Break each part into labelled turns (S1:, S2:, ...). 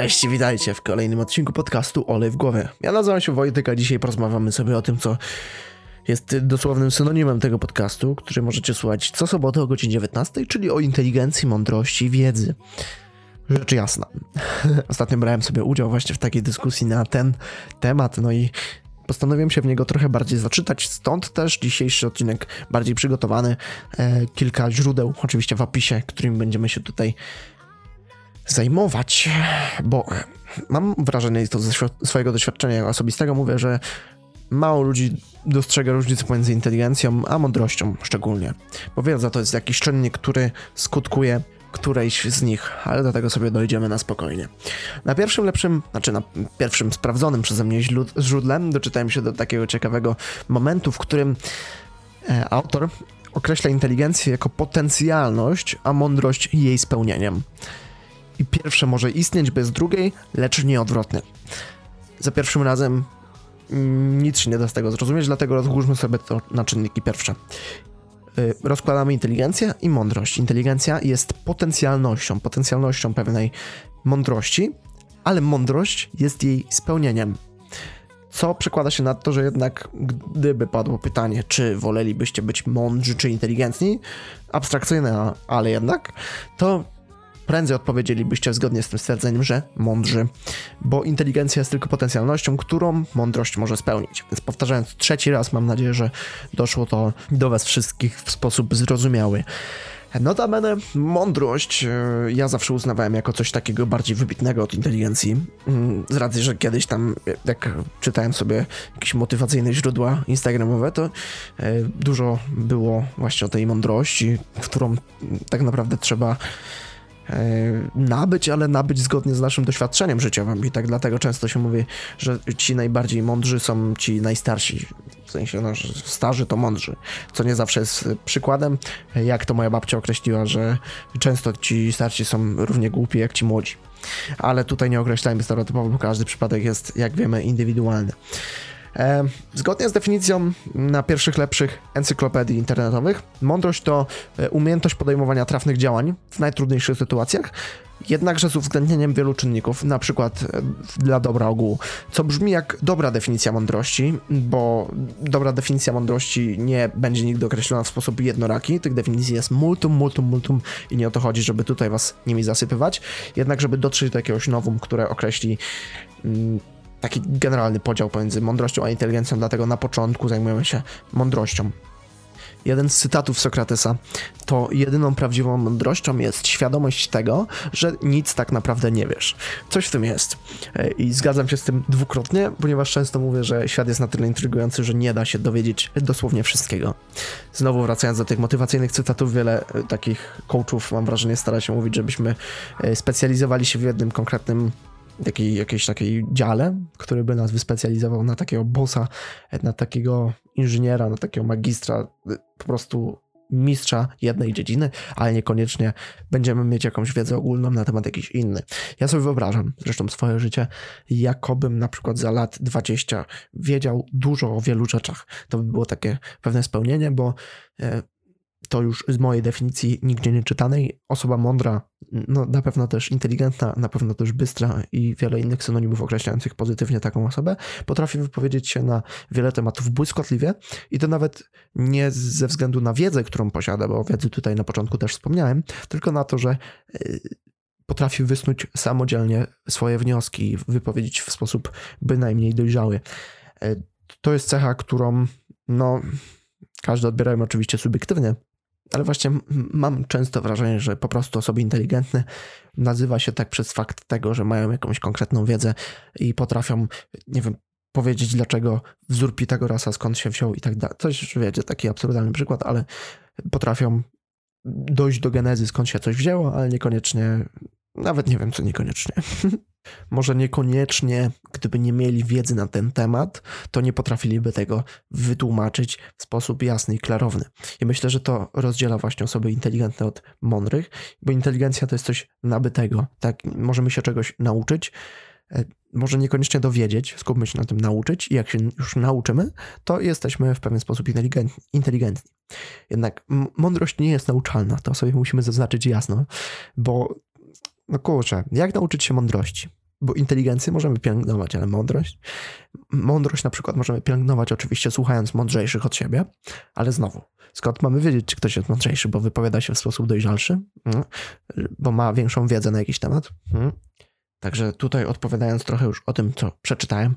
S1: Cześć, witajcie w kolejnym odcinku podcastu Olej w głowie. Ja nazywam się Wojtek, a dzisiaj porozmawiamy sobie o tym, co jest dosłownym synonimem tego podcastu, który możecie słuchać co sobotę o godzinie 19, czyli o inteligencji, mądrości i wiedzy. Rzecz jasna. Ostatnio brałem sobie udział właśnie w takiej dyskusji na ten temat, no i postanowiłem się w niego trochę bardziej zaczytać, stąd też dzisiejszy odcinek bardziej przygotowany. E, kilka źródeł, oczywiście w opisie, którymi będziemy się tutaj zajmować, bo mam wrażenie, to ze swojego doświadczenia osobistego mówię, że mało ludzi dostrzega różnicę pomiędzy inteligencją a mądrością szczególnie. Bo wiedza to jest jakiś czynnik, który skutkuje którejś z nich, ale do tego sobie dojdziemy na spokojnie. Na pierwszym lepszym, znaczy na pierwszym sprawdzonym przeze mnie źródłem doczytałem się do takiego ciekawego momentu, w którym e, autor określa inteligencję jako potencjalność, a mądrość jej spełnieniem i pierwsze może istnieć bez drugiej, lecz nie odwrotnie. Za pierwszym razem nic się nie da z tego zrozumieć, dlatego rozłóżmy sobie to na czynniki pierwsze. Y, rozkładamy inteligencję i mądrość. Inteligencja jest potencjalnością, potencjalnością pewnej mądrości, ale mądrość jest jej spełnieniem. Co przekłada się na to, że jednak gdyby padło pytanie, czy wolelibyście być mądrzy czy inteligentni, abstrakcyjne, ale jednak, to prędzej odpowiedzielibyście zgodnie z tym stwierdzeniem, że mądrzy, bo inteligencja jest tylko potencjalnością, którą mądrość może spełnić. Więc powtarzając trzeci raz, mam nadzieję, że doszło to do Was wszystkich w sposób zrozumiały. Notabene mądrość e, ja zawsze uznawałem jako coś takiego bardziej wybitnego od inteligencji. Mm, z racji, że kiedyś tam, jak czytałem sobie jakieś motywacyjne źródła instagramowe, to e, dużo było właśnie o tej mądrości, którą tak naprawdę trzeba E, nabyć, ale nabyć zgodnie z naszym doświadczeniem życiowym. I tak dlatego często się mówi, że ci najbardziej mądrzy są ci najstarsi. W sensie, no, starzy to mądrzy. Co nie zawsze jest przykładem. Jak to moja babcia określiła, że często ci starsi są równie głupi jak ci młodzi. Ale tutaj nie określajmy stereotypowo, bo każdy przypadek jest, jak wiemy, indywidualny. E, zgodnie z definicją na pierwszych lepszych encyklopedii internetowych, mądrość to e, umiejętność podejmowania trafnych działań w najtrudniejszych sytuacjach, jednakże z uwzględnieniem wielu czynników, na przykład e, dla dobra ogółu, co brzmi jak dobra definicja mądrości, bo dobra definicja mądrości nie będzie nigdy określona w sposób jednoraki, tych definicji jest multum, multum, multum i nie o to chodzi, żeby tutaj was nimi zasypywać, jednak żeby dotrzeć do jakiegoś nowum, które określi mm, taki generalny podział pomiędzy mądrością a inteligencją, dlatego na początku zajmujemy się mądrością. Jeden z cytatów Sokratesa to jedyną prawdziwą mądrością jest świadomość tego, że nic tak naprawdę nie wiesz. Coś w tym jest. I zgadzam się z tym dwukrotnie, ponieważ często mówię, że świat jest na tyle intrygujący, że nie da się dowiedzieć dosłownie wszystkiego. Znowu wracając do tych motywacyjnych cytatów, wiele e, takich coachów, mam wrażenie, stara się mówić, żebyśmy e, specjalizowali się w jednym konkretnym jakiej, jakiejś takiej dziale, który by nas wyspecjalizował na takiego bossa, na takiego inżyniera, na takiego magistra, po prostu mistrza jednej dziedziny, ale niekoniecznie będziemy mieć jakąś wiedzę ogólną na temat jakiś inny. Ja sobie wyobrażam zresztą swoje życie, jakobym na przykład za lat 20 wiedział dużo o wielu rzeczach. To by było takie pewne spełnienie, bo e, to już z mojej definicji nigdzie nie czytanej, osoba mądra, no na pewno też inteligentna, na pewno też bystra i wiele innych synonimów określających pozytywnie taką osobę, potrafi wypowiedzieć się na wiele tematów błyskotliwie i to nawet nie ze względu na wiedzę, którą posiada, bo o wiedzy tutaj na początku też wspomniałem, tylko na to, że y, potrafi wysnuć samodzielnie swoje wnioski i wypowiedzieć w sposób bynajmniej dojrzały. Y, to jest cecha, którą no każdy odbierają oczywiście subiektywnie, ale właśnie mam często wrażenie, że po prostu osoby inteligentne nazywa się tak przez fakt tego, że mają jakąś konkretną wiedzę i potrafią, nie wiem, powiedzieć dlaczego wzór Pitagorasa skąd się wziął i tak dalej. Coś, wiecie, taki absurdalny przykład, ale potrafią dojść do genezy skąd się coś wzięło, ale niekoniecznie, nawet nie wiem co niekoniecznie. Może niekoniecznie, gdyby nie mieli wiedzy na ten temat, to nie potrafiliby tego wytłumaczyć w sposób jasny i klarowny. I myślę, że to rozdziela właśnie osoby inteligentne od mądrych, bo inteligencja to jest coś nabytego. Tak, możemy się czegoś nauczyć, e, może niekoniecznie dowiedzieć, skupmy się na tym nauczyć i jak się już nauczymy, to jesteśmy w pewien sposób inteligentni. Jednak mądrość nie jest nauczalna, to sobie musimy zaznaczyć jasno, bo no kurczę, jak nauczyć się mądrości? Bo inteligencję możemy pielęgnować, ale mądrość? Mądrość na przykład możemy pielęgnować oczywiście słuchając mądrzejszych od siebie, ale znowu, skąd mamy wiedzieć, czy ktoś jest mądrzejszy, bo wypowiada się w sposób dojrzalszy, mm, bo ma większą wiedzę na jakiś temat. Mm. Także tutaj odpowiadając trochę już o tym, co przeczytałem,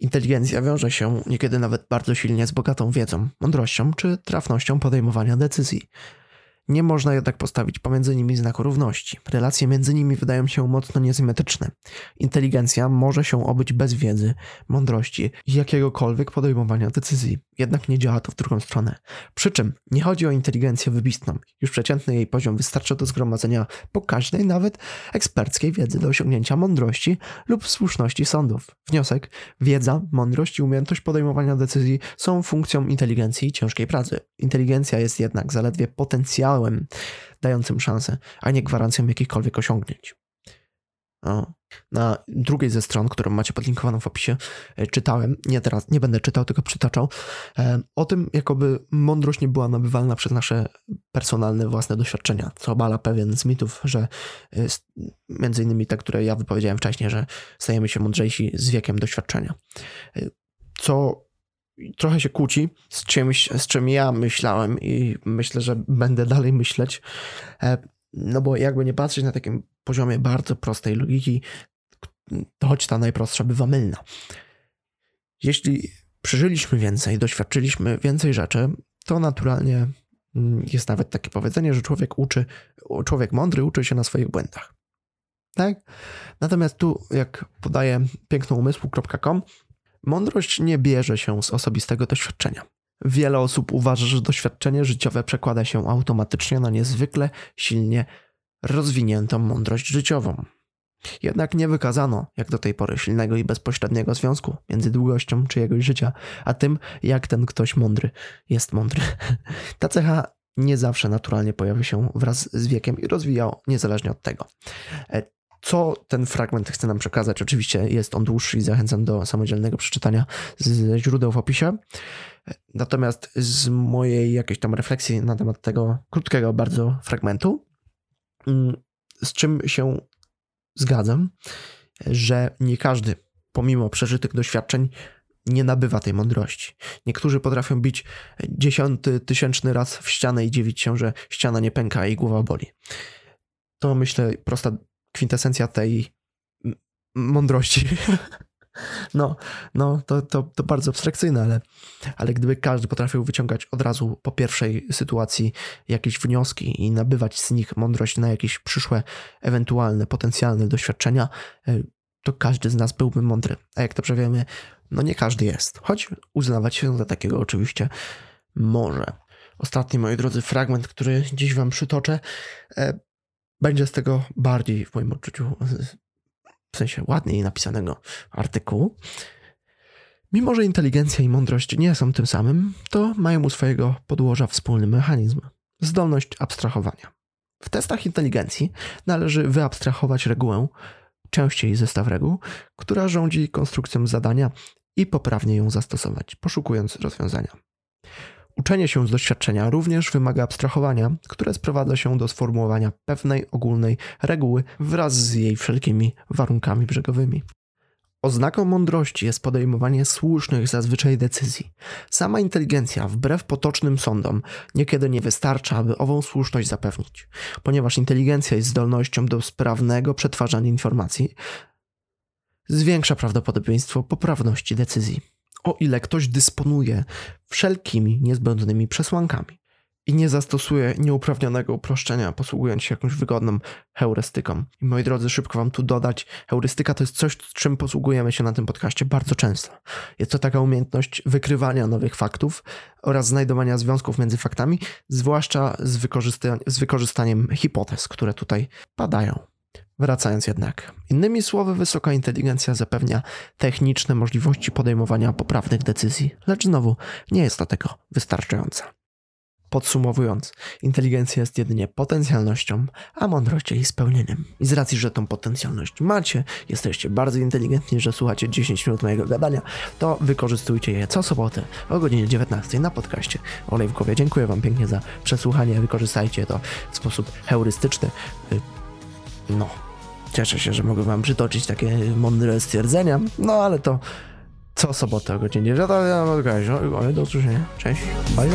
S1: inteligencja wiąże się niekiedy nawet bardzo silnie z bogatą wiedzą, mądrością czy trafnością podejmowania decyzji. Nie można jednak postawić pomiędzy nimi znaku równości. Relacje między nimi wydają się mocno niesymetryczne. Inteligencja może się obyć bez wiedzy, mądrości i jakiegokolwiek podejmowania decyzji. Jednak nie działa to w drugą stronę. Przy czym nie chodzi o inteligencję wybitną. Już przeciętny jej poziom wystarcza do zgromadzenia pokaźnej, nawet eksperckiej wiedzy do osiągnięcia mądrości lub słuszności sądów. Wniosek: wiedza, mądrość i umiejętność podejmowania decyzji są funkcją inteligencji i ciężkiej pracy. Inteligencja jest jednak zaledwie potencjałem dającym szansę, a nie gwarancją jakichkolwiek osiągnięć. O. Na drugiej ze stron, którą macie podlinkowaną w opisie, e, czytałem, nie teraz, nie będę czytał, tylko przytaczał, e, o tym, jakoby mądrość nie była nabywalna przez nasze personalne, własne doświadczenia, co obala pewien z mitów, że e, między innymi te, które ja wypowiedziałem wcześniej, że stajemy się mądrzejsi z wiekiem doświadczenia. Co trochę się kłóci z czymś, z czym ja myślałem i myślę, że będę dalej myśleć. No bo jakby nie patrzeć na takim poziomie bardzo prostej logiki, to choć ta najprostsza bywa mylna. Jeśli przeżyliśmy więcej, doświadczyliśmy więcej rzeczy, to naturalnie mm, jest nawet takie powiedzenie, że człowiek uczy, człowiek mądry uczy się na swoich błędach. Tak? Natomiast tu, jak podaje pięknoumysłu.com, mądrość nie bierze się z osobistego doświadczenia. Wiele osób uważa, że doświadczenie życiowe przekłada się automatycznie na niezwykle silnie rozwiniętą mądrość życiową. Jednak nie wykazano, jak do tej pory, silnego i bezpośredniego związku między długością czyjegoś życia, a tym, jak ten ktoś mądry jest mądry. Ta cecha nie zawsze naturalnie pojawi się wraz z wiekiem i rozwija niezależnie od tego. Co ten fragment chce nam przekazać? Oczywiście jest on dłuższy i zachęcam do samodzielnego przeczytania ze źródeł w opisie. Natomiast z mojej jakiejś tam refleksji na temat tego krótkiego bardzo fragmentu, mm, z czym się zgadzam, że nie każdy, pomimo przeżytych doświadczeń, nie nabywa tej mądrości. Niektórzy potrafią bić dziesiąty, tysięczny raz w ścianę i dziwić się, że ściana nie pęka i głowa boli. To myślę prosta kwintesencja tej mądrości. No, no to, to, to bardzo abstrakcyjne, ale, ale gdyby każdy potrafił wyciągać od razu po pierwszej sytuacji jakieś wnioski i nabywać z nich mądrość na jakieś przyszłe, ewentualne, potencjalne doświadczenia, e, to każdy z nas byłby mądry. A jak dobrze wiemy, no nie każdy jest. Choć uznawać się za takiego oczywiście może. Ostatni, moi drodzy, fragment, który dziś wam przytoczę, e, będzie z tego bardziej w moim odczuciu w sensie ładniej napisanego artykułu. Mimo, że inteligencja i mądrość nie są tym samym, to mają u swojego podłoża wspólny mechanizm zdolność abstrahowania. W testach inteligencji należy wyabstrahować regułę, częściej zestaw reguł, która rządzi konstrukcją zadania i poprawnie ją zastosować, poszukując rozwiązania. Uczenie się z doświadczenia również wymaga abstrahowania, które sprowadza się do sformułowania pewnej ogólnej reguły wraz z jej wszelkimi warunkami brzegowymi. Oznaką mądrości jest podejmowanie słusznych zazwyczaj decyzji. Sama inteligencja, wbrew potocznym sądom, niekiedy nie wystarcza, aby ową słuszność zapewnić. Ponieważ inteligencja jest zdolnością do sprawnego przetwarzania informacji, zwiększa prawdopodobieństwo poprawności decyzji o ile ktoś dysponuje wszelkimi niezbędnymi przesłankami i nie zastosuje nieuprawnionego uproszczenia, posługując się jakąś wygodną heurystyką. I moi drodzy, szybko wam tu dodać, heurystyka to jest coś, czym posługujemy się na tym podcaście bardzo często. Jest to taka umiejętność wykrywania nowych faktów oraz znajdowania związków między faktami, zwłaszcza z, z wykorzystaniem hipotez, które tutaj padają. Wracając jednak, innymi słowy, wysoka inteligencja zapewnia techniczne możliwości podejmowania poprawnych decyzji, lecz znowu nie jest to tego wystarczająca. Podsumowując, inteligencja jest jedynie potencjalnością, a mądrość jej spełnieniem. I z racji, że tą potencjalność macie, jesteście bardzo inteligentni, że słuchacie 10 minut mojego gadania, to wykorzystujcie je co sobotę o godzinie 19 na podcaście Olej w głowie. Dziękuję Wam pięknie za przesłuchanie, wykorzystajcie to w sposób heurystyczny. No, Cieszę się, że mogę wam przytoczyć takie mądre stwierdzenia, no ale to co sobotę o godzinie 9. No, do usłyszenia. Cześć. Bye.